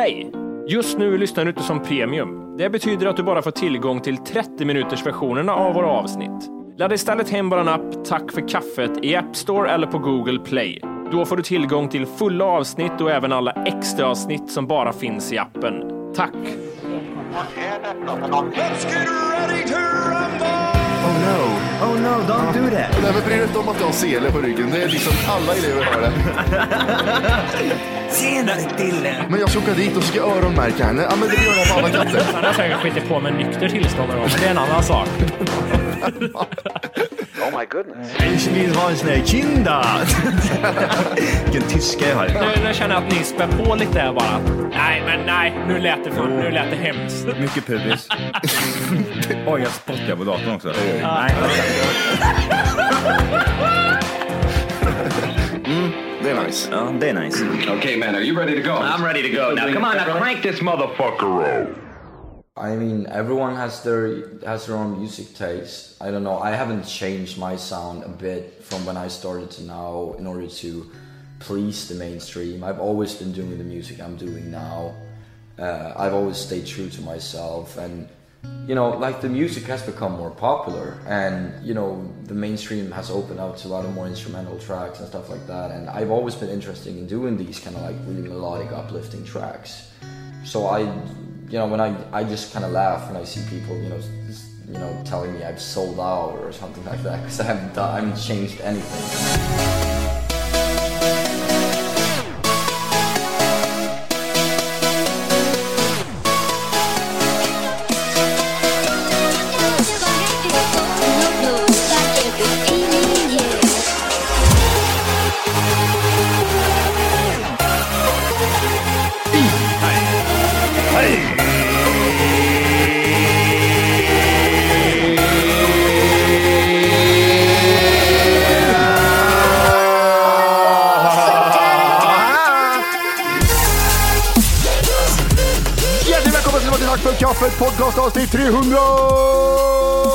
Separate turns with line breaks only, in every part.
Hej! Just nu lyssnar du inte som premium. Det betyder att du bara får tillgång till 30 minuters versionerna av våra avsnitt. Ladda istället hem vår app Tack för kaffet i App Store eller på Google Play. Då får du tillgång till fulla avsnitt och även alla extra avsnitt som bara finns i appen. Tack!
Oh no, oh no, don't do that.
Nej, men bry dig inte om att du har sele på ryggen. Det är liksom alla elever har det.
Tjenare Dille!
Men jag ska åka dit och ska öronmärka henne. Ja, men det gör jag på alla katter.
Han har säkert skitit på med nykter tillstånd men det är en annan sak.
Ich vill ha en sån här kinda. Vilken tyska jag har.
Nu, nu känner jag att ni spär på lite här bara. Nej, men nej, nu lät det, fan, nu lät det hemskt.
Mycket pubis. Oj, jag spottar på datorn också. Nej.
Det är nice.
Ja, det är nice.
Okay, man, are you ready to go?
I'm ready to go. Now come on, now crank this motherfucker up.
I mean, everyone has their has their own music taste. I don't know. I haven't changed my sound a bit from when I started to now in order to please the mainstream. I've always been doing the music I'm doing now. Uh, I've always stayed true to myself, and you know, like the music has become more popular, and you know, the mainstream has opened up to a lot of more instrumental tracks and stuff like that. And I've always been interested in doing these kind of like really melodic, uplifting tracks. So I, you know, when I I just kind of laugh when I see people, you know, you know, telling me I've sold out or something like that because I haven't I haven't changed anything.
Podcast avsnitt 300!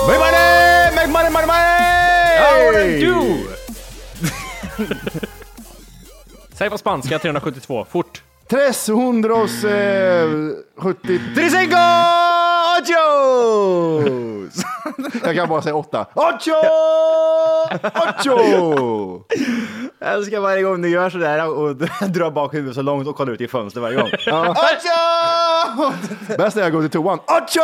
Make money, make money, money, money!
How do you Säg på spanska 372, fort.
370...
Tricinco ochos!
Jag kan bara säga åtta. Ocho! Ocho!
Jag älskar varje gång du gör sådär och drar bak huvudet så långt och kollar ut i fönstret varje gång. Ocho!
Bäst är jag går till toan. Ocho!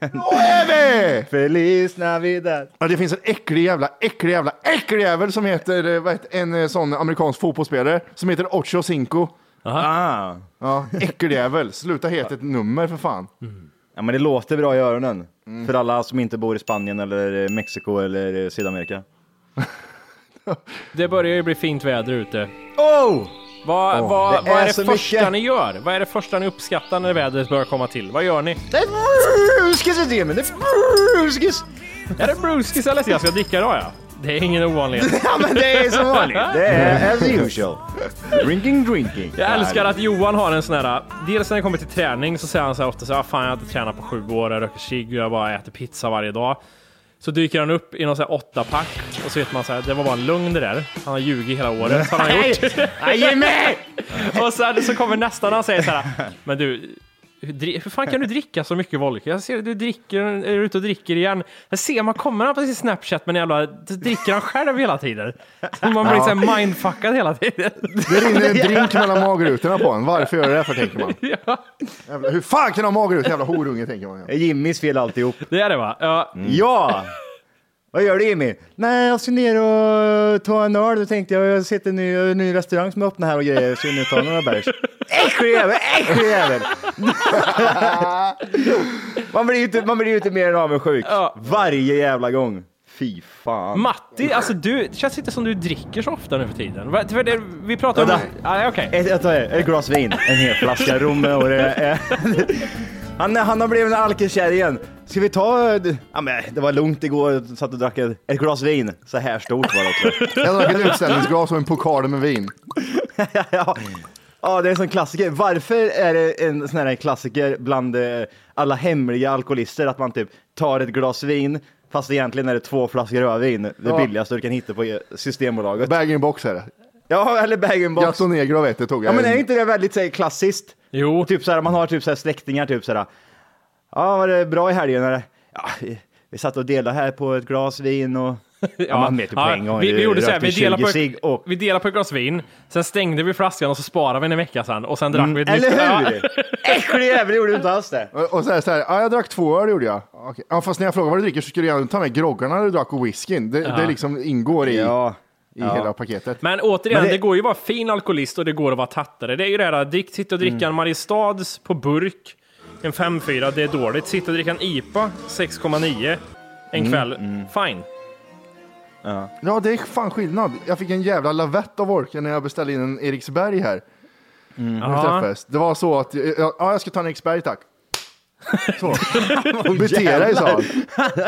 Nueve!
Feliz Navidad.
Ja, det finns en äcklig jävla, äcklig jävla, äcklig jävel som heter, eh, vad heter en eh, sån amerikansk fotbollsspelare som heter Ocho Cinco.
Ah.
Ja, äcklig jävel. Sluta heta ett nummer för fan.
Ja men det låter bra i öronen. För alla som inte bor i Spanien eller eh, Mexiko eller Sydamerika.
Det börjar ju bli fint väder ute.
Oh!
Vad,
Åh,
vad,
det
vad är
är
det första
mycket.
ni gör? Vad är det första ni uppskattar när vädret börjar komma till? Vad gör ni?
Det är bruskis-systemet, det är bruskis!
Är det bruskis eller jag ska dricka idag ja? Det är ingen ovanlighet.
Ja men det är som vanligt. Det är as usual. Drinking, drinking.
Jag älskar att Johan har en sån här, dels när det kommer till träning så säger han så här ofta så här, "Ah, fan jag har inte tränat på sju år, jag röker cigg och jag bara äter pizza varje dag. Så dyker han upp i någon sån här åtta pack och så vet man så här, det var bara en lögn det där. Han har ljugit hela året. Har han gjort.
Nej, Jimmy!
och sen så kommer nästa när han säger så här, men du, hur, hur fan kan du dricka så mycket Volker? Jag ser att du dricker, är ute och dricker igen. Jag ser man kommer han på sin Snapchat men jävla, dricker han själv hela tiden. Så man blir så här mindfuckad hela tiden.
Det rinner en drink mellan magrutorna på en. Varför gör det det för tänker man?
Ja,
Jävla, hur fan kan du ha magrutor? Jävla horunge tänker man.
Det är Jimmys fel alltihop.
det är det va? Ja.
Ja! Vad gör du Jimmy? Nej, jag ska ner och ta en öl. Då tänkte jag, jag har sett en ny, en ny restaurang som är öppnad här och grejer. Så jag ska ner och ta några bärs. Äcklig jävel, äcklig jävel! man blir ju inte, man blir ju inte mer än avundsjuk.
Ja.
Varje jävla gång. Fy fan.
Matti, alltså du, det känns inte som du dricker så ofta nu för tiden. Va- för det, vi pratar om...
Vänta.
Ja, okej.
Ett, ett, ett glas vin, en hel flaska rom och det är... Han, han har blivit en alkiskär igen. Ska vi ta... Ja, men det var lugnt igår, jag satt och drack ett, ett glas vin. Så här stort var det också.
Jag drack ett utställningsglas och en pokal med vin.
ja. Ja, det är en sån klassiker. Varför är det en sån här klassiker bland eh, alla hemliga alkoholister att man typ tar ett glas vin fast egentligen är det två flaskor rödvin. Det
Ja.
billigaste du kan hitta på Systembolaget.
Bag-in-box är det.
Ja, eller bag-in-box.
Gato Negro vet du tog jag.
Ja, men är inte det väldigt så här, klassiskt?
Jo.
Typ så här, man har typ så här släktingar, typ så här. Ja, var det bra i helgen eller? Ja, vi, vi satt och delade här på ett glas vin och... Ja, man vet ju på en gång.
vi, vi gjorde så här, vi delade,
20
på,
och...
vi delade på ett glas vin, sen stängde vi flaskan och så sparade vi den en vecka sen och sen drack vi ett nytt.
Mm, Eller
Ja.
hur? Äcklig jävel, gjorde du inte alls det?
Och och så här, så här, ja, jag drack två öl gjorde jag. Okej. Ja, fast när jag frågade vad du dricker så skulle jag ta med groggarna du drack och whiskyn. Det, det liksom ingår i,
Ja.
i hela paketet.
Men återigen,
Men
det...
det-
går ju att vara fin alkoholist och det går att vara tattare. Det är ju det här, sitta och dricka en Mariestads på burk, en 5-4, det är dåligt. Sitta och dricka en IPA, 6,9 en kväll, fine.
Ja, det är fan skillnad. Jag fick en jävla lavett av orken när jag beställde in en Eriksberg här.
Ja.
träffades. Det var så att, ja, ja, jag ska ta en Eriksberg tack. Så. Bete dig sa han.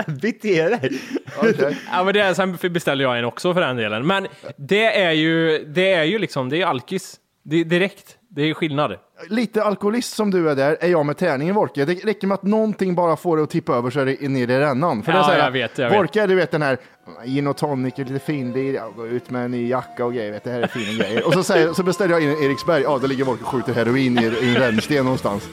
Bete dig.
Okej.
Ja, men det är, sen beställde jag en också för den delen. Men det är ju, det är ju liksom, det är alkis. Det är direkt. Det är skillnad.
Lite alkoholist som du är där, är jag med tärningen Vorke. Det räcker med att någonting bara får det att tippa över så är det ner i rännan. För det är
Ja,
så här,
jag vet, jag vet.
Vorke, du vet den här gin och tonic, lite finlir, ja, gå ut med en ny jacka och grejer, vet, det här är fina grejer. Och så, säger, så beställer jag in en Eriksberg, ja, det ligger Vorke och skjuter heroin i, i en rännsten någonstans.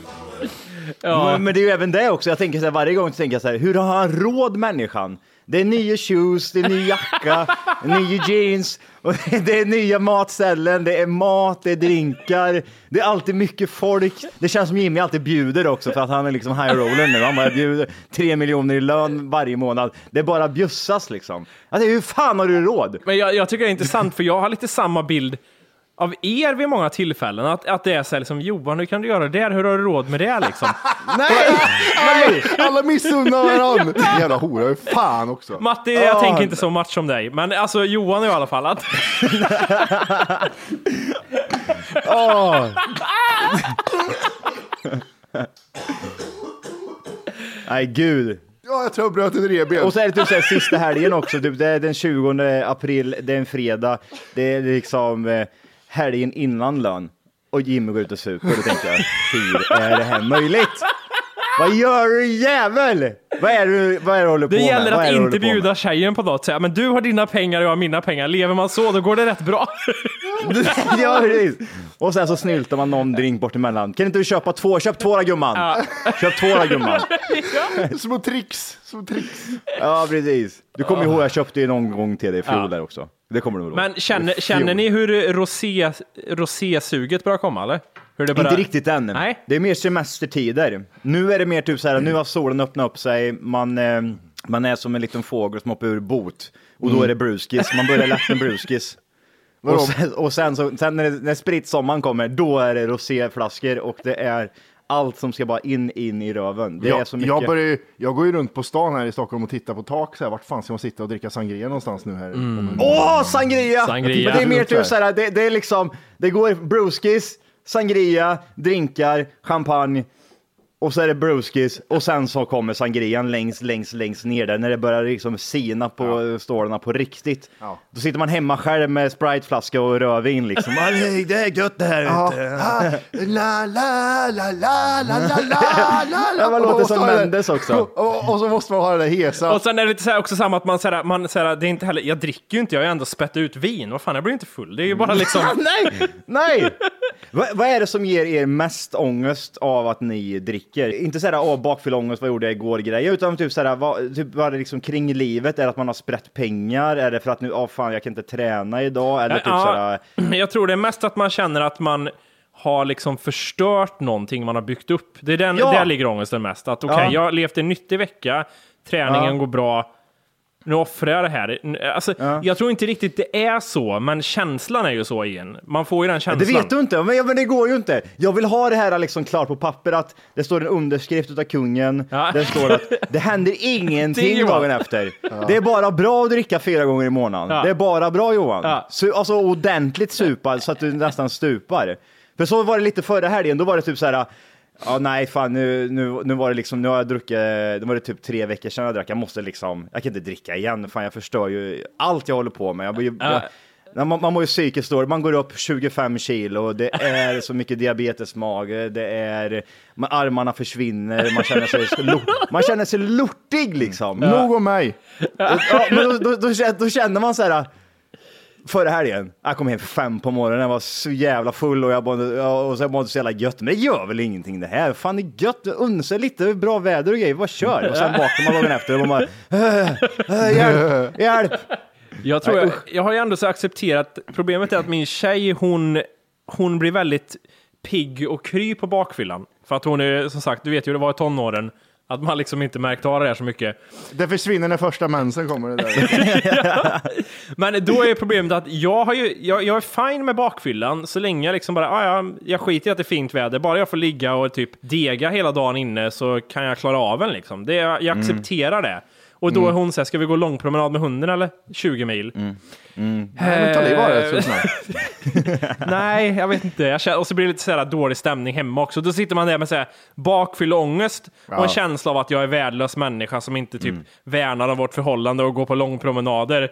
Ja.
Men, men det är ju även det också. Jag tänker så här, varje gång så tänker jag så här, hur har han råd människan? Det är nya shoes, det är ny jacka, nya jeans, och det är nya matställen, det är mat, det är drinkar, det är alltid mycket folk. Det känns som Jimmy alltid bjuder också för att han är liksom high roller nu. Han bara bjuder tre miljoner i lön varje månad. Det är bara bjussas liksom. Alltså, hur fan har du råd?
Men jag, jag tycker det är intressant för jag har lite samma bild av er vid många tillfällen. Att, att det är så här liksom, Johan, hur kan du göra det där? Hur har du råd med det liksom?
Nej!
Nej, alla missunnar varandra! Jävla hora, fan också.
Matti, jag tänker inte så match som dig. Men alltså Johan i alla fall. Att,
Åh. Nej, gud.
Ja, jag tror jag bröt ett revben.
Och så är det typ så här, sista helgen också, typ, det är den 20 april, det är en fredag, det är liksom eh, helgen innan lön och Jimmy går ut och super. Då tänker jag, hur är det här möjligt? Vad gör du jävel? Vad är det, vad är det du håller på
det
med?
gäller
Vad är
att
det du
inte
på med?
bjuda tjejen på något. Säga, men du har dina pengar och jag har mina pengar. Lever man så, då går det rätt bra.
ja, precis. Och sen så snyltar man någon drink bort emellan. Kan inte du köpa två? Köp två då gumman. Köp två då gumman.
Små tricks, små tricks.
Ja, precis. Du kommer ihåg, jag köpte ju någon gång till dig i fjol där också. Det kommer du ihåg.
Men känner, känner ni hur rosé, rosésuget börjar komma eller? Hur det börjar...
Inte riktigt än.
Nej.
Det är mer semestertider. Nu är det mer typ så här, nu har solen öppnat upp sig, man, eh, man är som en liten fågel som hoppar ur bot. Och då är det bruskis, man börjar lätt med bruskis.
Vadå?
Och sen, och sen, så, sen när, när spritsommaren kommer, då är det roséflaskor och det är allt som ska bara in, in i röven. Det är
Jag,
så mycket.
jag, börjar, ju- jag går ju runt på stan här i Stockholm och tittar på tak. Så här, vart fan ska man sitta och dricka sangria någonstans nu här? En-
Åh, sangria!
Sangria.
Men det är mer typ så här, det, det är liksom, det går bruskis, sangria, drinkar, champagne och så är det brewskis och sen så kommer sangrian längst, längst, längst ner där när det börjar liksom sina på ja. Eh, stålarna på riktigt.
Ja.
Då sitter man hemma själv med spriteflaska och rödvin liksom. det är gött det här
ja.
ute.
Ah. La, la, la, la, la, la, la, la.
Man låter som Mendes också.
Och, och, så måste man ha det där hesa.
Och sen är det lite så här, också samma att man säger, man säger, det är inte heller, jag dricker ju inte, jag har ju ändå spett ut vin. Vad fan, jag blir inte full. Det är ju bara liksom.
nej, nej. Vad, vad är det som ger er mest ångest av att ni dricker? Inte såhär, åh, bakfylleångest, vad gjorde jag igår grejer, utan typ såhär, vad, typ, vad är det liksom kring livet? Är det att man har sprätt pengar? Är det för att nu, åh fan, jag kan inte träna idag? Eller typ
Ja,
såhär,
jag tror det är mest att man känner att man har liksom förstört någonting man har byggt upp. Det är den,
Ja.
Där ligger ångesten mest. Att okej,
Ja.
jag har levt en nyttig vecka, träningen
Ja.
går bra, nu offrar jag det här. Alltså, Jag tror inte riktigt det är så, men känslan är ju så igen. Man får ju den
det
känslan.
vet du inte, men, ja, men det går ju inte. Jag vill ha det här liksom klart på papper, att det står en underskrift utav kungen,
Ja.
det står att det händer
Det
ingenting dagen efter. Det är bara bra att dricka fyra gånger i månaden.
Ja.
Det är bara bra Johan.
Ja.
Så, alltså ordentligt supad så att du nästan stupar. För så var det lite förra helgen, då var det typ så här. Ja, nej, fan, nu, nu, nu var det liksom, nu har jag druckit, det var det typ tre veckor sedan jag drack, jag måste liksom, jag kan inte dricka igen, fan jag förstör ju allt jag håller på med. Jag, jag, Nej, Man, man mår ju psykiskt dåligt, man går upp 25 kilo, det är så mycket diabetesmage, det är, man, armarna försvinner, man känner sig, man känner sig lortig liksom.
Nog om mig.
Ja, men då, då, då, känner- då känner man så här. Förra helgen, jag kom hem fem på morgonen, jag var så jävla full och jag mådde, och så mådde så jävla gött. Men det gör väl ingenting det här? Fan det är gött, unsa lite, bra väder och grejer, bara kör. Och sen vaknar man dagen efter och man bara, äh, äh, hjälp, hjälp.
Jag, tror jag, jag har ju ändå så accepterat, problemet är att min tjej, hon, hon blir väldigt pigg och kry på bakfyllan. För att hon är, som sagt, du vet ju hur det var i tonåren, att man liksom inte märkt av det här så mycket.
Det försvinner när första mensen kommer. Det där.
Men då är problemet att jag, har ju, jag, jag är fine med bakfyllan så länge jag liksom bara, ah, ja, jag skiter i att det är fint väder, bara jag får ligga och typ dega hela dagen inne så kan jag klara av den liksom. Det, jag accepterar det. Och då är hon så här, ska vi gå långpromenad med hunden eller? 20 mil?
Nej, men ta liv av det så.
Nej, jag vet inte. Jag känner, och så blir det lite så här dålig stämning hemma också. Då sitter man där med så här bakfylleångest och en känsla av att jag är värdelös människa som inte typ värnar om vårt förhållande och går på långpromenader.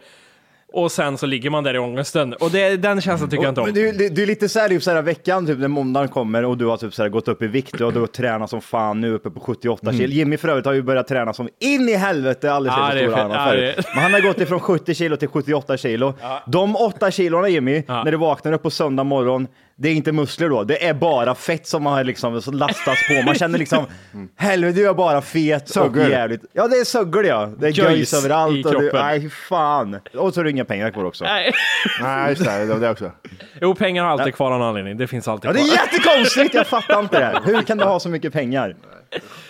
Och sen så ligger man där i ångesten. Och det, den känslan tycker jag inte om.
Men du, du, är lite så här, typ så här veckan, typ när måndagen kommer och du har typ så här gått upp i vikt och du har tränat som fan nu uppe på 78 kilo. Jimmy för övrigt har ju börjat träna som in i helvete, alldeles
Ja, är
stora
fett.
armar
Ja,
förut.
det-
Men han har gått ifrån 70 kilo till 78 kilo. De 8 kilona Jimmy,
Ja.
när du vaknar upp på söndag morgon, det är inte muskler då, det är bara fett som har liksom lastats på. Man känner liksom, helvete du är bara fet
Söggel.
och jävligt. Ja det är söggel ja, det är
Göjs
göjs
i
överallt. Och du, nej fan. Och så har du inga pengar kvar också.
Nej.
Nej, just det. Det var det också.
Jo, pengar har alltid kvar av en anledning. Det finns alltid
Ja, det
kvar.
är jättekonstigt, jag fattar inte det. här. Hur kan du ha så mycket pengar?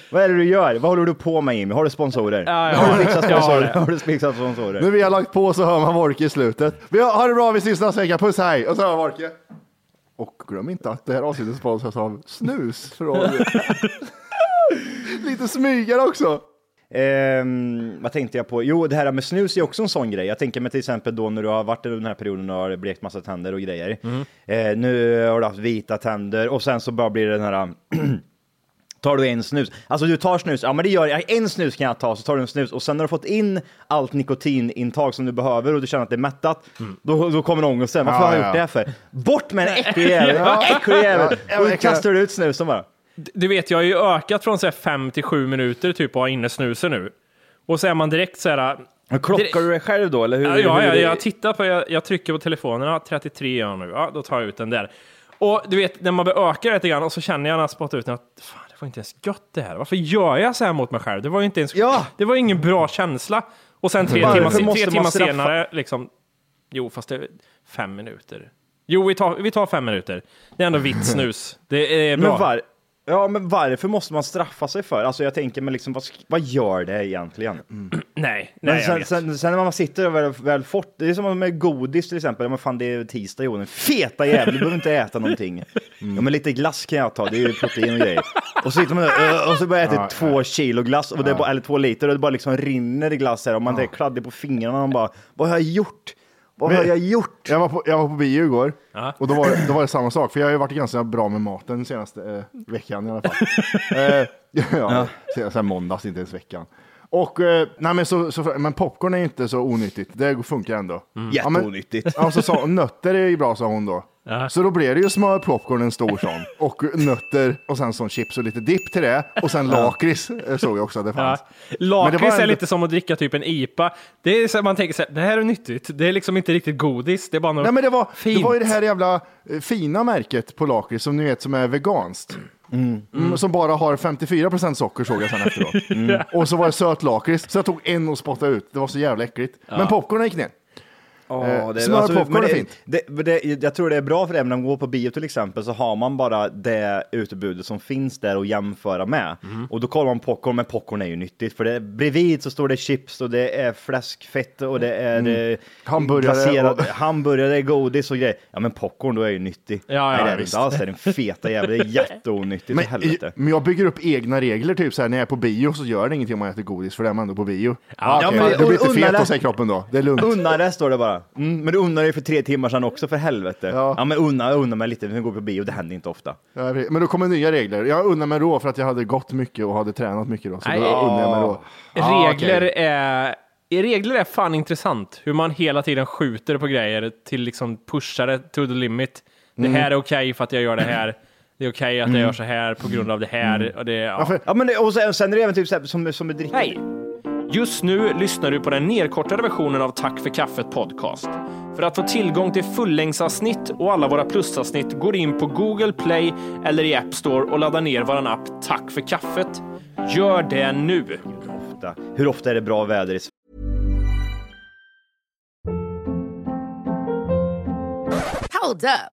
Vad är det du gör? Vad håller du på med Jimmy? Har du sponsorer?
Ja, jag
har du fixat.
Jag
sponsorer?
det.
Har du fixat sponsorer?
Nu vi har lagt på så hör man Wolke i slutet. Vi har, ha det bra, vi ses nästa vecka. Puss hej! Och så hör man Wolke. Och glöm inte att det här avsnittet sponsras av snus. Från... Lite smygare också.
Ehm, vad tänkte jag på? Jo, det här med snus är också en sån grej. Jag tänker mig till exempel då när du har varit i den här perioden och har blekt massa tänder och grejer.
Mm.
Eh, nu har du haft vita tänder och sen så bara blir det den här Tar du en snus? Alltså du tar snus, ja men det gör jag. En snus kan jag ta, så tar du en snus och sen när du har fått in allt nikotinintag som du behöver och du känner att det är mättat, då, då kommer ångesten. Varför
Ja,
har jag
ja.
gjort det här för? Bort med en äcklig jävel! Äcklig jävel!
Ja,
Och då kastar du ut snusen bara.
Du vet, jag har ju ökat från 5 till 7 minuter typ att ha inne snusen nu. Och så är man direkt så här...
Men Klockar du dig själv då eller hur?
Ja, ja,
hur
ja,
det?
jag tittar på, jag, jag trycker på telefonen, ja, 33 gör jag nu, ja, då tar jag ut den där. Och du vet, när man börjar öka lite grann och så känner jag när jag spottar ut den att fan, var inte ens gött det här. Varför gör jag så här mot mig själv? Det var ju inte ens,
Ja.
det var ingen bra känsla. Och sen tre
Varför
timmar, tre timmar senare, liksom, jo, fast det är fem minuter. Jo, vi tar, vi tar fem minuter. Det är ändå vitt snus. Det är bra.
Men var, ja, men varför måste man straffa sig för? Alltså jag tänker mig liksom, vad, vad gör det egentligen?
Nej, nej,
Men
jag
sen,
vet.
sen, sen när man sitter och väl, väl fort, det är som med godis till exempel, men fan det är tisdag Johan, feta jävel, du behöver inte äta någonting. Ja men lite glass kan jag ta, det är ju protein och grejer. Och så sitter man där, och så börjar jag äta två kilo glass, och det är bara, eller två liter, och det bara liksom rinner i glass här, och man är kladdig på fingrarna, och man bara, vad har jag gjort? Vad har jag gjort?
Jag var på, jag var på bio igår
Ja.
och då var, det- då var det samma sak, för jag har ju varit ganska bra med maten den senaste eh, veckan i alla fall. eh, ja, Senaste måndags, inte ens veckan. Och, eh, nej men, så, så, men popcorn är inte så onyttigt, det funkar ändå. Ja, men-
Jätteonyttigt.
Ja, så sa, nötter är ju bra sa hon då. Så då blev det ju smörpopcorn en stor sån och nötter och sen sån chips och lite dipp till det och sen lakrits eh, såg jag också att det
Ja.
fanns.
Lakrits
det var
är lite som att dricka typ en IPA. Det är så man tänker så här, det här är nyttigt. Det är liksom inte riktigt godis. Det är bara något
Nej men det var, det
fint.
var ju det här jävla eh, fina märket på lakrits som ni vet som är veganskt. Mm, som bara har 54% socker såg jag sen efteråt. Och så var det söt lakrits, så jag tog en och spottade ut. Det var så jävla äckligt. Men popcornen gick ner.
Ja, det,
smörpopcorn
men
är
det-
fint.
Det, det, jag tror det är bra för det, när man går på bio till exempel, så har man bara det utbudet som finns där att jämföra med.
Mm.
Och då kollar man popcorn, men popcorn är ju nyttigt, för det, bredvid så står det chips och det är fläskfett och det är mm.
Hamburgare
glaserad,
och-
hamburgare, godis och grejer. Ja men popcorn då är ju nyttig.
Ja, ja,
Nej det är
visst.
inte alls, det är den feta jävla, det är jätteonyttigt
Men,
helvete.
men jag bygger upp egna regler, typ så här när jag är på bio så gör det ingenting om man äter godis, för det är man ändå på bio. Ja,
Ja,
okej,
men
du blir inte fet då, säger kroppen då. Det är lugnt.
Unna det står det bara. Mm, men du unnar dig för tre timmar sedan också för helvete.
Ja.
Ja, men unna, unna mig lite, nu går vi på bio, det händer inte ofta.
Ja. Men då kommer nya regler. Jag unnar mig rå för att jag hade gått mycket och hade tränat mycket då. Så
Nej.
då unnar jag mig rå. Ah,
Regler,
okej.
är, regler är fan intressant. Hur man hela tiden skjuter på grejer till liksom pushar det to the limit. Det
Mm.
här är okej för att jag gör det här. Det är okej att jag gör så här på grund av det här. Och det, ja.
Ja, men det, och sen, sen är det även typ så här, som, som med dricka.
Hej! Just nu lyssnar du på den nedkortade versionen av Tack för kaffet podcast. För att få tillgång till fullängdsavsnitt och alla våra plusavsnitt går in på Google Play eller i App Store och laddar ner vår app Tack för kaffet. Gör det nu!
Ofta. Hur ofta är det bra väder i Sverige?
Hold up.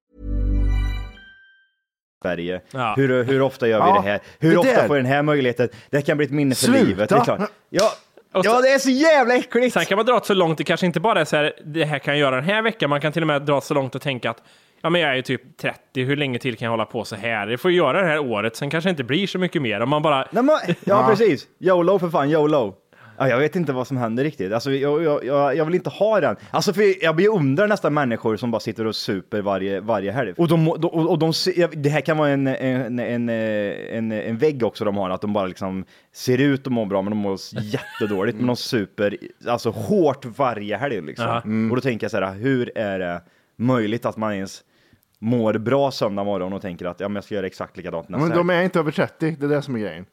Ja.
Hur, hur ofta gör vi
Ja,
det här? Hur
det
ofta
där.
får jag den här möjligheten? Det kan bli ett minne för
Sluta!
livet. Det är klart. Ja,
så-
ja, det är så jävla äckligt!
Sen kan man dra det så långt, det kanske inte bara är så här, det här kan jag göra den här veckan, man kan till och med dra så långt och tänka att ja, men jag är ju typ 30, hur länge till kan jag hålla på så här? Det får jag göra det här året, sen kanske det inte blir så mycket mer. Om man bara,
Nej, men, ja, precis. YOLO för fan, YOLO. Ja, jag vet inte vad som händer riktigt. Alltså, jag, jag, jag, jag vill inte ha den. Alltså, för jag beundrar nästan människor som bara sitter och super varje, varje helg. Och, de, och, och de, det här kan vara en, en, en, en, en vägg också de har, att de bara liksom ser ut att må bra, men de mår jättedåligt. Men de super alltså, hårt varje helg. Liksom.
Ja.
Och då tänker jag så här, hur är det möjligt att man ens mår bra söndag morgon och tänker att ja, men jag ska göra exakt likadant nästa
Men de är inte över 30, det är det som är grejen.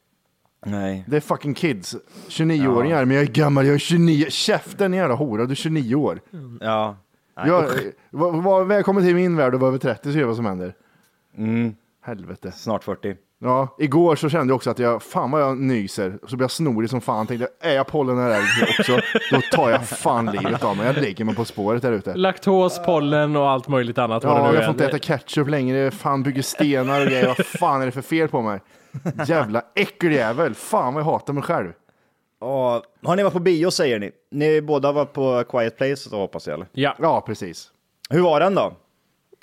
Nej.
Det är fucking kids. 29-åringar, men jag är gammal, jag är 29. Käften jävla hora, du är 29 år.
Ja. Nej,
Jag,
usch.
var, var, välkommen till min värld och var över 30 så ser vi vad som händer.
Mm.
Helvete.
Snart 40.
Ja, igår så kände jag också att jag, fan vad jag nyser. Så blir jag snorig som fan. Tänkte, är jag pollenallergiker också, då tar jag fan livet av mig. Jag lägger mig på spåret där ute.
laktos, pollen och allt möjligt annat. vad det
Ja,
nu
jag
är.
får inte äta ketchup längre. Fan bygger stenar och grejer. Vad fan är det för fel på mig? Jävla äckeljävel. Fan vad jag hatar mig själv.
Ja, har ni varit på bio säger ni? Ni båda var på Quiet Place så hoppas jag eller?
Ja,
Ja, precis.
Hur var den då?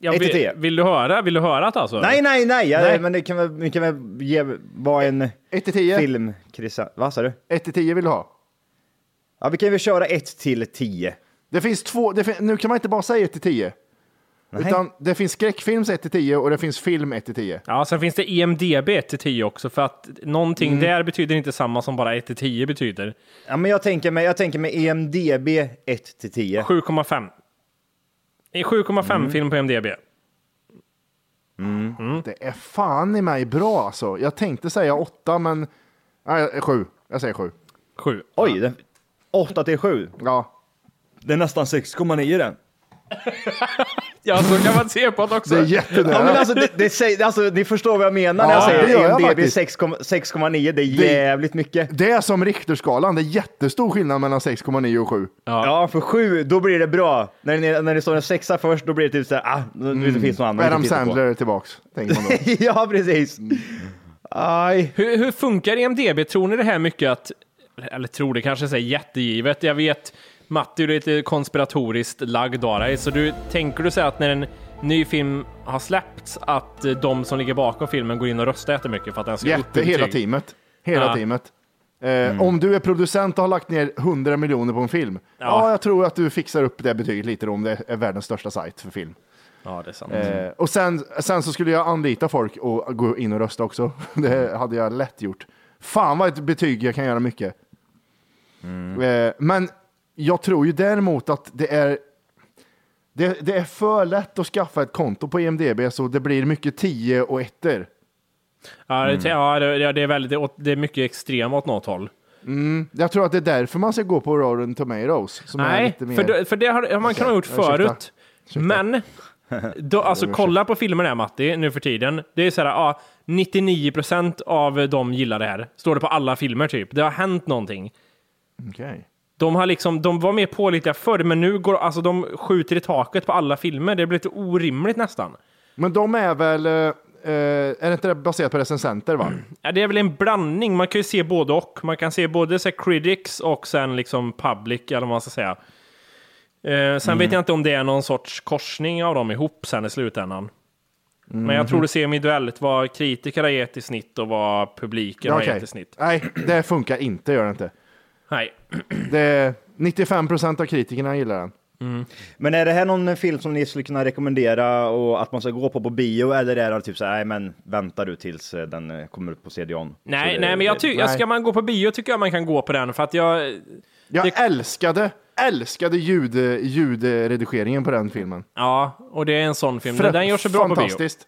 ja
ett till
vill,
tio.
vill du höra? Vill du höra det alltså?
Nej, nej, nej, ja,
Nej.
men det kan väl, det kan väl ge, vara en
1 till 10.
film, Christian. Vad sa du?
1 till 10 vill du ha.
Ja, vi kan väl köra 1 till 10.
Det finns två, det fin- nu kan man inte bara säga 1 till 10. Utan det finns skräckfilms 1 till 10 och det finns film 1 till 10.
Ja, sen finns det EMDB 1-10 också, för att någonting
Mm.
där betyder inte samma som bara 1-10 betyder.
Ja, men jag tänker mig, jag tänker mig EMDB 1 till 10.
7,5. Det är 7,5
Mm.
film på EMDB.
Det är fan i mig bra alltså. Jag tänkte säga 8 men... Nej, 7. Jag säger 7.
7.
Oj, den, 8 till 7.
Ja.
Det är nästan 6,9 den.
Ja, så kan man se på det också.
Det är jättenära.
Ja, men alltså, det, det, säger- alltså, ni förstår vad jag menar när jag
Ja, det
säger
jag
IMDB
faktiskt.
6,- 6,9. Det är
Det-
jävligt mycket.
Det är som Richterskalan, det är jättestor skillnad mellan 6,9 och 7.
Ja. för sju, då blir det bra. När det, när det står en sexa först, då blir det typ såhär, ah, då, det finns något annat
Adam. Sandler är tillbaks, tänker man då.
ja, precis. Aj.
Hur, hur funkar EMDB? Tror ni det här mycket att, eller tror det kanske är jättegivet, jag vet Matti är lite konspiratoriskt lagd av dig, så du tänker du säga att när en ny film har släppts att eh, de som ligger bakom filmen går in och röstar jättemycket för att den ska
Jätte, hela teamet. Hela
Ja.
teamet. Eh, Om du är producent och har lagt ner 100 miljoner på en film, ja.
Ja.
jag tror att du fixar upp det betyget lite då, om det är världens största sajt för film.
Ja, det är sant.
Eh, och sen, sen så skulle jag anlita folk och gå in och rösta också. Det hade jag lätt gjort. Fan vad ett betyg jag kan göra mycket. Eh, men jag tror ju däremot att det är det, det är för lätt att skaffa ett konto på IMDB så det blir mycket 10 och ettor.
Ja, det, ja, det, det är väldigt, det är mycket extrem åt något håll.
Jag tror att det är därför man ska gå på Rotten Tomatoes. Som
Nej,
mer...
för, det, för det har man kan ha gjort förut. Men, då, alltså kolla på filmen här Matti, nu för tiden. Det är så här, ja, 99% av dem gillar det här. Står det på alla filmer typ. Det har hänt någonting.
Okej.
De, har liksom, de var mer pålitliga förr, men nu går alltså, de skjuter i taket på alla filmer. Det blir lite orimligt nästan.
Men de är väl... eh, Eh, är det inte det baserat på recensenter va?
Ja, det är väl en blandning. Man kan ju se både och. Man kan se både så här, critics och sen liksom public, eller vad man ska säga. Eh, sen vet jag inte om det är någon sorts korsning av dem ihop sen i slutändan. Men jag tror det ser individuellt vad kritiker har gett i snitt och vad publiken har
Okej.
gett i snitt.
Nej, det funkar inte, gör det inte.
Nej.
Det är 95 procent av kritikerna gillar den.
Men är det här någon film som ni skulle kunna rekommendera och att man ska gå på på bio eller är det typ så här, nej men vänta du tills eh, den eh, kommer upp på CD-ON?
Nej,
det-
nej, men jag tycker,
nej.
ska man gå på bio tycker jag man kan gå på den för att jag...
Jag
Det-
älskade, älskade ljud, ljudredigeringen på den filmen.
Ja, och det är en sån film.
Fra-
Den gör sig bra på bio.
Fantastiskt.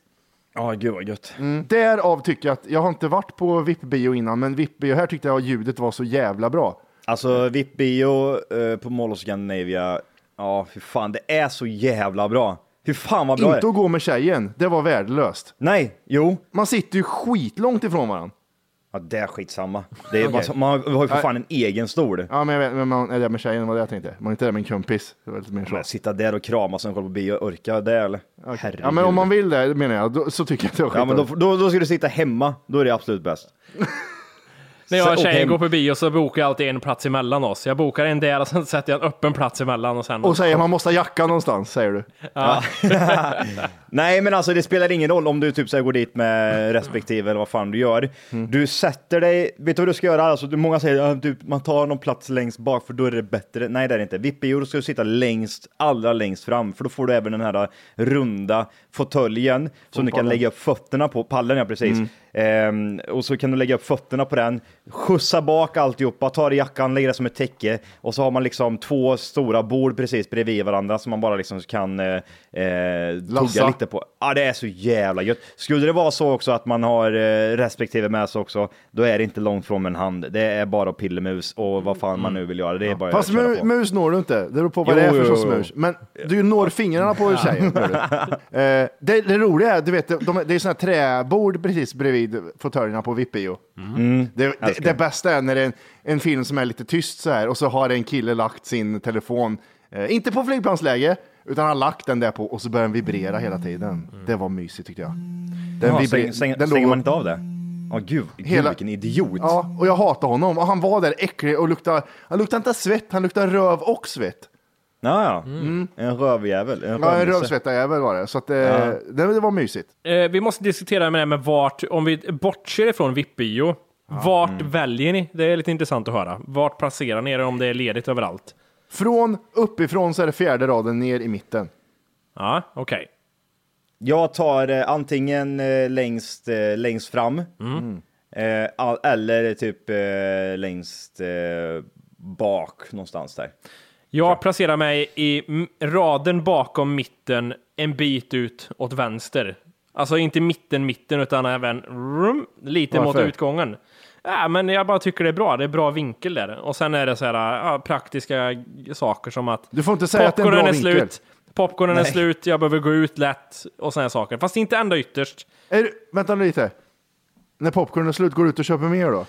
Ja, gud vad gött.
Mm. Därav tycker jag att, jag har inte varit på VIP-bio innan, men VIP-bio här tyckte jag ljudet var så jävla bra.
Alltså VIP-bio eh, på Mall of Scandinavia, ja fy fan det är så jävla bra. Fy fan vad bra det
Inte
är.
att gå med tjejen, det var värdelöst.
Nej, jo.
Man sitter ju skitlångt ifrån varandra.
Ja, det är skitsamma. Det är bara så, man har ju för fan en egen stol.
Ja, men jag vet, men man är där med tjejen, var det jag tänkte. Man är inte där med en kompis. Det var lite mer så.
Men Sitta där och kramas och kolla på bio, orka det eller? Herregud.
Ja, men om man vill det menar jag, då, så tycker jag att det var
Ja, men då, då, då ska du sitta hemma, då är det absolut bäst.
När jag och tjejen går på bio så bokar jag alltid en plats emellan oss. Jag bokar en där och sen sätter jag en öppen plats emellan och sen...
Och säger man måste ha jacka någonstans, säger du.
Nej, men alltså det spelar ingen roll om du typ så här, går dit med respektive eller vad fan du gör. Du sätter dig, vet du vad du ska göra? Alltså, många säger att du, man tar någon plats längst bak för då är det bättre. Nej, det är det inte. VIP-bio, då ska du sitta längst, allra längst fram, för då får du även den här runda fåtöljen som du kan lägga upp fötterna på, pallen ja precis. Ehm, och så kan du lägga upp fötterna på den, skjutsa bak alltihopa, ta i jackan, lägga det som ett täcke och så har man liksom två stora bord precis bredvid varandra som man bara liksom kan eh, eh, tugga lite på. Ja, det är så jävla gött. Skulle det vara så också att man har eh, respektive med sig också, då är det inte långt från en hand. Det är bara pillemus och vad fan man nu vill göra. Det är bara
Fast mu, mus når du inte. Det beror på vad
Jo,
det är för sorts mus. Men du når fingrarna på tjejen. eh, det, det roliga är, du vet, de, det är sådana här träbord precis bredvid fåtöljerna på VIP-bio.
Mm.
Det, det, det bästa är när det är en, en film som är lite tyst så här och så har en kille lagt sin telefon, eh, inte på flygplansläge, utan han har lagt den där på och så börjar den vibrera hela tiden. Det var mysigt tyckte jag. Den
Ja,
vibrer-
stäng, stäng,
den
stänger
låg-
man inte av det? Ja, gud, gud
Hela-
vilken idiot.
Ja, och jag hatar honom. Och han var där äcklig och luktade, han luktade inte svett, han luktade röv och svett.
Ja, ja. En rövjävel. En
Ja, en
rövnisse.
rövsvettarjävel var det. Så att, eh, det, det var mysigt.
Eh, vi måste diskutera med det här med vart, om vi bortser ifrån VIP-bio, vart väljer ni? Det är lite intressant att höra. Vart placerar ni er om det är ledigt överallt?
Från uppifrån så är det fjärde raden ner i mitten.
Ja, okej.
Jag tar eh, antingen eh, längst, eh, längst fram eh, all- eller typ eh, längst eh, bak någonstans där.
Jag placerar mig i raden bakom mitten, en bit ut åt vänster. Alltså inte mitten, mitten, utan även rum, lite mot
Varför?
utgången. Ja, men jag bara tycker det är bra. Det är bra vinkel där. Och sen är det så här ja, praktiska saker som att
Du får inte säga att det är en bra
är
vinkel.
slut. popcornen är
Nej.
slut, jag behöver gå ut lätt och sådana saker. Fast inte ända ytterst.
Är, du- vänta lite. När popcornen är slut, går du ut och köper mer då?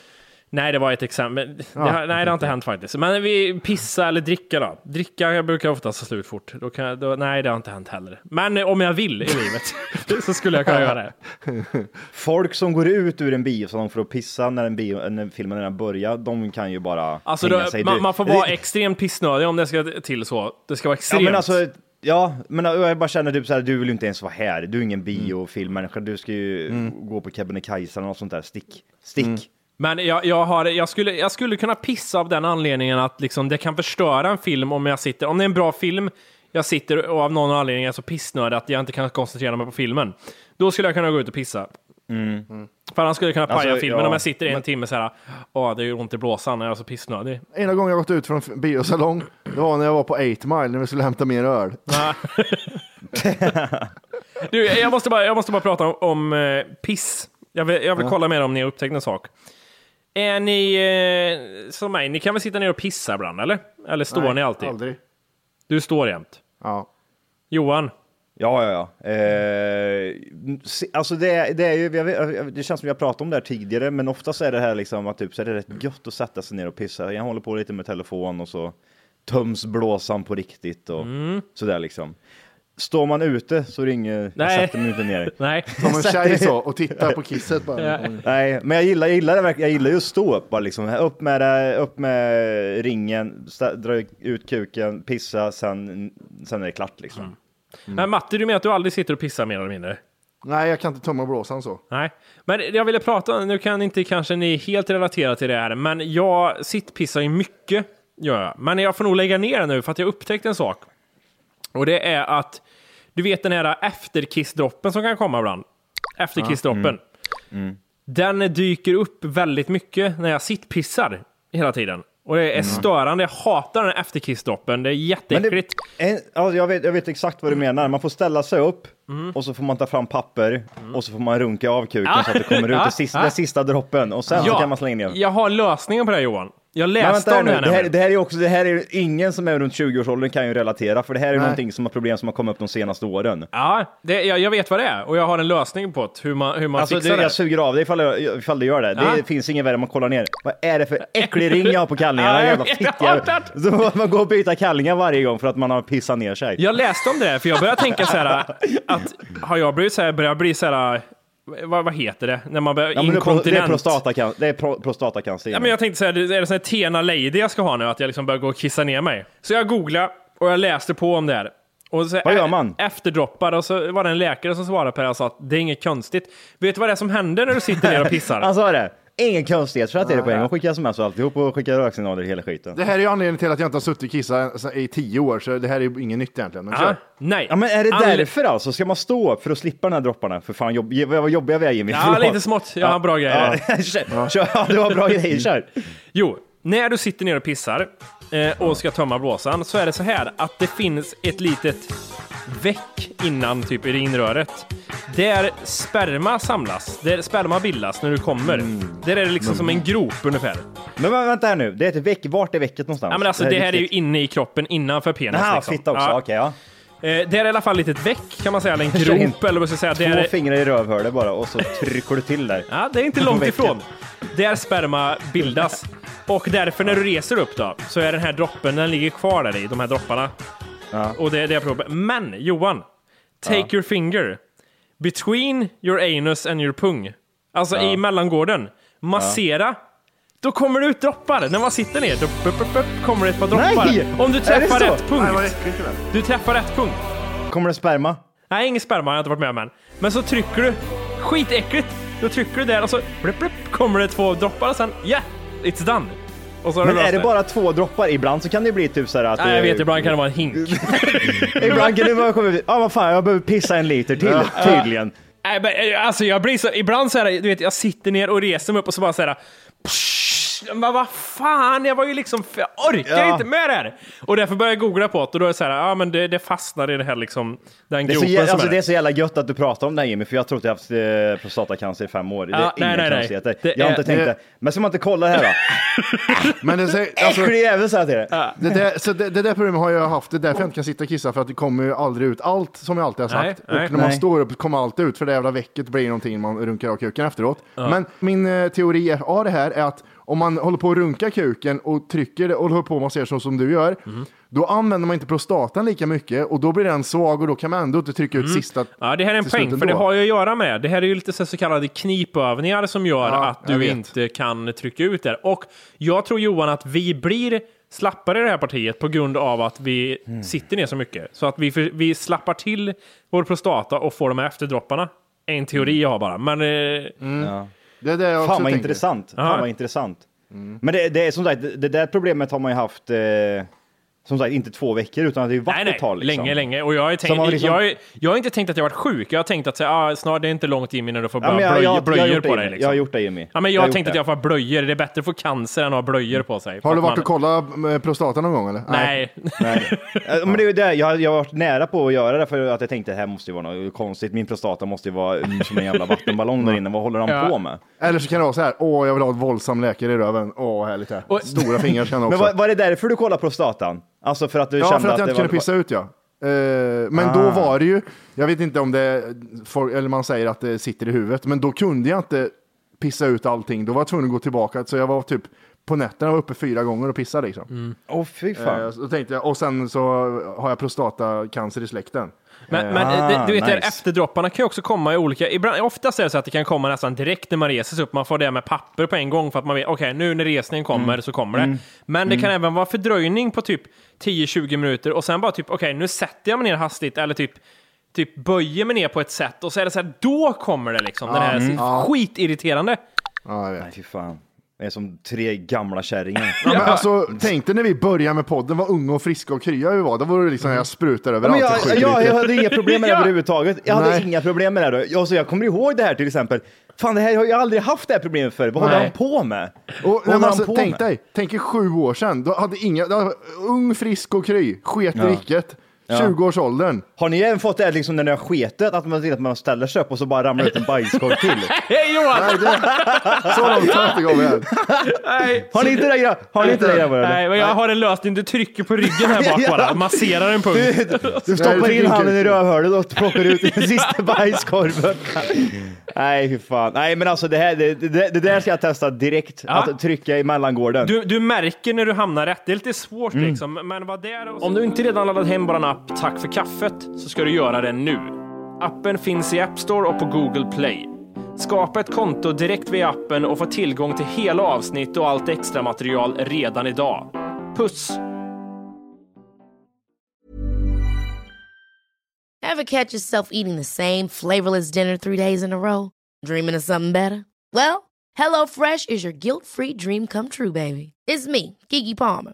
Nej, det var ett exempel. Det
Ja.
nej, det har inte hänt faktiskt. Men vi pissa eller dricka då? Dricka brukar oftast ta slut fort. Då kan jag, då, nej, det har inte hänt heller. Men eh, om jag vill i livet så skulle jag kunna göra det.
Folk som går ut ur en biosalong för att pissa när, en bio, när filmen redan börjar, de kan ju bara
Alltså,
hänga
då,
sig.
man, man får vara
det-
extremt pissnödig om det ska till så. Det ska vara
Ja
extremt.
men alltså, ja, men jag bara känner typ så här, du vill ju inte ens vara här. Du är ingen
Mm.
biofilmmänniska, du ska ju gå på Kebnekaise eller något sånt där. Stick, stick.
Mm. Men jag, jag, har, jag, skulle, jag skulle kunna pissa av den anledningen att liksom, det kan förstöra en film om jag sitter, om det är en bra film, jag sitter och av någon anledning är så pissnödig att jag inte kan koncentrera mig på filmen. Då skulle jag kunna gå ut och pissa. För annars skulle jag kunna paja
Alltså,
filmen
ja,
om jag sitter i en
men-
timme så här, åh det gör ont i blåsan, jag är så pissnödig.
Ena gången jag gått ut från biosalong, det var när jag var på 8 Mile när vi skulle hämta mer öl.
Du, jag måste bara, jag måste bara prata om, om eh, piss. Jag vill, jag vill kolla mer om ni har upptäckt en sak. Är ni eh, som mig, ni kan väl sitta ner och pissa ibland, eller? Eller står
Nej,
ni alltid?
Aldrig.
Du står jämt.
Ja.
Johan?
Ja, ja, ja. Eh, se- alltså det, det är ju, jag vet, det känns som vi har pratat om det här tidigare, men oftast är det här liksom att typ, så är det rätt gött att sätta sig ner och pissa. Jag håller på lite med telefon och så töms blåsan på riktigt och
Mm.
sådär liksom. Står man ute så ringer,
Nej.
sätter inte ner.
Nej.
Som en tjej så och tittar på kisset bara.
Ja.
Nej, men jag gillar, jag gillar det verkligen. Jag gillar ju att stå upp bara liksom. Upp med det, upp med ringen, dra ut kuken, pissa, sen, sen är det klart liksom.
Mm. Men Matti, du menar att du aldrig sitter och pissar mer eller mindre?
Nej, jag kan inte tömma blåsan så.
Nej, men jag ville prata, nu kan inte kanske ni helt relatera till det här, men jag sittpissar ju mycket, gör jag. Men jag får nog lägga ner det nu för att jag upptäckt en sak. Och det är att, du vet den här efterkissdroppen som kan komma ibland? Efterkissdroppen. Den dyker upp väldigt mycket när jag sittpissar hela tiden. Och det är störande, jag hatar den efterkissdroppen, det är jätteäckligt.
det, en, ja, jag, vet, jag vet exakt vad du menar. Man får ställa sig upp
Mm.
och så får man ta fram papper och så får man runka av kuken
Ja.
så att det kommer ut
Ja.
den sista,
Ja.
den sista droppen och sen så kan man slänga ner.
jag har lösningen på det här Johan. Jag läste om det här,
det här, det här är också, det här är ingen som är runt 20-årsåldern kan ju relatera, för det här är
Nej.
någonting som har problem som har kommit upp de senaste åren.
Ja, det, jag, jag vet vad det är och jag har en lösning på det, hur man, hur man
Alltså
fixar
det, jag suger av det ifall, jag- ifall det gör det.
Ja.
Det finns ingen värre man kollar ner. Vad är det för äcklig ring jag har på kallingarna? Jävla
det.
Så man gå och byta kallingar varje gång för att man har pissat ner sig.
Jag läste om det här, för jag började tänka så här att har jag blivit så här, börjar bli så här, vad, vad heter det, när man börjar
Ja, men det, är pro, det är
inkontinent?
pro, prostatacancer.
Ja, men jag tänkte här, är det sån här Tena Lady jag ska ha nu, att jag liksom börjar gå och kissa ner mig? Så jag googlade och jag läste på om det här. Och så,
Vad gör man?
Efterdroppar, och så var det en läkare som svarade på det och sa att det är inget konstigt. Vet du vad det är som händer när du sitter ner och pissar?
Han sa det. Ingen konstighet, för att det är det på en gång. Skicka sms och alltihop och skicka röksignaler hela skiten.
Det här är ju anledningen till att jag inte har suttit och kissat i tio år, så det här är ju inget nytt egentligen. Men kör.
nej.
Ja men är det
Anle-
därför alltså? Ska man stå upp för att slippa de här dropparna? För fan, jobb, vad jobbiga vi är Jimmy.
Ja,
Förlåt.
lite smått. Jag har bra grejer.
Ja, kör, kör, ja, du har bra grejer, kör.
Jo, när du sitter ner och pissar eh, och ska tömma blåsan så är det så här att det finns ett litet väck innan typ urinröret. Där sperma samlas, där sperma bildas när du kommer. Där är det liksom som en grop ungefär.
Men vä- vänta här nu, det är ett veck. Vart är väcket någonstans?
Ja, men alltså, det här är ju inne i kroppen innanför penis.
Jaha,
liksom.
fitta också,
Ja.
okej ja.
Eh, det är i alla fall ett litet väck kan man säga, eller en grop eller vad ska jag säga. Det
Två
är,
fingrar i rövhålet bara och så trycker du till där.
Ja, det är inte långt ifrån. Där sperma bildas. Och därför när du reser upp då, så är den här droppen, den ligger kvar där i, de här dropparna.
Ja.
Och det är det jag provar. Men Johan, take your finger between your anus and your pung. Alltså i mellangården. Massera. Då kommer det ut droppar. När man sitter ner, då bup, bup, bup, kommer det ett par droppar.
Nej!
Om du
Är det
träffar
så?
rätt punkt.
Nej, äckligt.
Du träffar rätt punkt.
Kommer det sperma?
Nej, ingen sperma har jag inte varit med om än. Men så trycker du, skitäckligt, då trycker du där och så blip, blip, kommer det två droppar och sen, yeah, it's done. Och så har
Men
du
är det bara två droppar? Ibland så kan det bli typ så här att...
Nej, jag vet, ibland kan det vara en hink.
Ibland kan det bara komma ut, ja vad fan, jag behöver pissa en liter till, tydligen.
Nej, men, eh, alltså jag blir så, ibland så här, du vet, jag sitter ner och reser mig upp och så bara så här, psh, Men vad fan, jag var ju liksom, jag orkar
Ja.
inte med det här! Och därför började jag googla på det och då är det så här, ja men det, det fastnar i det här liksom, den
Det är, så,
gropen
jä-
som
alltså,
är
det är så jävla gött att du pratar om det här Jimmy, för jag tror att jag har haft eh, prostatacancer i fem år. Det är
Ja,
inga
nej, nej, nej.
konstigheter.
Det
Jag har
är-
inte tänkt
det-
det. Men ska man inte kolla det här då?
Men det, säger- alltså,
Äcklig jävel sa jag till dig.
det, där, så det, det där problemet har jag haft, det är därför jag inte kan sitta och kissa, för att det kommer ju aldrig ut allt som jag alltid har sagt.
Nej,
och
nej.
när man
Nej.
står upp kommer allt ut, för det jävla väcket blir någonting man runkar av kuken efteråt. Men min eh, teori av det här är att om man håller på att runka kuken och trycker det och håller på och masserar så som du gör,
Mhm.
då använder man inte prostatan lika mycket och då blir den svag och då kan man ändå inte trycka ut sista
Mm. Ja, det här är en poäng, för det har ju att göra med, det här är ju lite så så kallade knipövningar som gör
Ja,
att du inte kan trycka ut det. Och jag tror Johan att vi blir slappare i det här partiet på grund av att vi
Mm.
sitter ner så mycket. Så att vi, för, vi slappar till vår prostata och får de här efterdropparna. En teori jag har bara, men... Eh,
Det är det jag också
Fan vad
tänker.
intressant.
Ja.
Fan vad intressant. Men det, det är som sagt, det, det där problemet har man ju haft, eh, som sagt, inte två veckor, utan det har varit
Nej, nej,
ett tag. Liksom.
länge, länge. Och jag har, tänkt,
liksom-
jag, jag har inte tänkt att jag varit sjuk. Jag har tänkt att ah, snart det är inte långt Jimmy när du får
Ja, jag, jag, jag,
blöjor
gjort det,
på dig. Liksom.
jag har gjort det Jimmy.
Ja, men jag,
har
har tänkt att
det.
jag får blöjor. Det är bättre att få cancer än att ha blöjor på sig.
Har du
att
varit och
man-
kollat eh, prostatan någon gång eller?
Nej.
Nej. Eh, Men det är ju det, jag, jag har varit nära på att göra det för att jag tänkte det här måste ju vara något konstigt. Min prostata måste ju vara mm, som en jävla vattenballong där inne. Vad håller de
Ja.
på med?
Eller så kan det vara så här, åh jag vill ha ett våldsam läkare i röven, åh härligt.
Och-
Stora fingrar kan också.
Men var, var det därför du kollade prostatan? Alltså för att du
Ja,
kände
för att jag
det
inte kunde pissa ut ja. Eh, men då var det ju, jag vet inte om det, folk, eller man säger att det sitter i huvudet, men då kunde jag inte pissa ut allting. Då var jag tvungen att gå tillbaka, så jag var typ på nätterna var uppe fyra gånger och pissade liksom.
Åh fy fan.
Eh, så tänkte jag, och sen så har jag prostatacancer i släkten.
Men, men
Ah,
det, du vet,
nice.
efterdropparna kan ju också komma i olika... Ibland, oftast är det så att det kan komma nästan direkt när man reser sig upp. Man får det med papper på en gång för att man vet, okej, nu när resningen kommer
Mm.
så kommer det. Men det kan även vara fördröjning på typ 10-20 minuter och sen bara typ, okej, nu sätter jag mig ner hastigt eller typ Typ böjer mig ner på ett sätt och så är det så här, då kommer det liksom. Den här skitirriterande.
Ja, jag vet.
Nej fy fan. Det är som tre gamla kärringar.
Ja, men alltså, tänk dig när vi började med podden, vad unga och friska och krya vi var. Då var det liksom, jag sprutade
Ja, men
överallt.
jag,
i
jag, jag
skitriket.
hade inga problem med det
Ja.
överhuvudtaget. Jag hade
Nej.
inga problem med det. Här. Jag, så jag kommer ihåg det här till exempel. Fan, det här har jag aldrig haft det här problemet för. Vad håller
Nej.
han på med?
Och,
Vad
nej, men
håller
alltså,
han på
tänk
med?
dig, tänk er sju år sedan. Då hade inga, då, hade- ung, frisk och kry, sket i
Ja.
riket. 20-årsåldern.
Har ni även fått det liksom när ni har sketet, att man, att man ställer sig upp och så bara ramlar ut en bajskorv till?
Hej Johan!
Nej, det, så långt har jag inte gått än.
Nej.
Har ni inte det grabbar? Har ni inte det grabbar?
Nej, men jag har en lösning. Du trycker på ryggen här bak bara. Masserar en punkt.
Du, du
Nej,
stoppar in handen i rövhålet och plockar ut den sista bajskorven. Nej, hur fan. Nej, men alltså det här, det, det, det där ska jag testa direkt.
Ja.
Att trycka i mellangården.
Du, du märker när du hamnar rätt. Det är lite svårt
Mm.
liksom. Men vad det är... Om du inte redan laddat hem vår app Tack för kaffet så ska du göra det nu. Appen finns i App Store och på Google Play. Skapa ett konto direkt via appen och få tillgång till hela avsnitt och allt extra material redan idag. Puss!
Have catch yourself eating the same flavorless dinner three days in a row? Dreaming of something better? Well, HelloFresh is your guilt-free dream come true, baby. It's me, Gigi Palmer.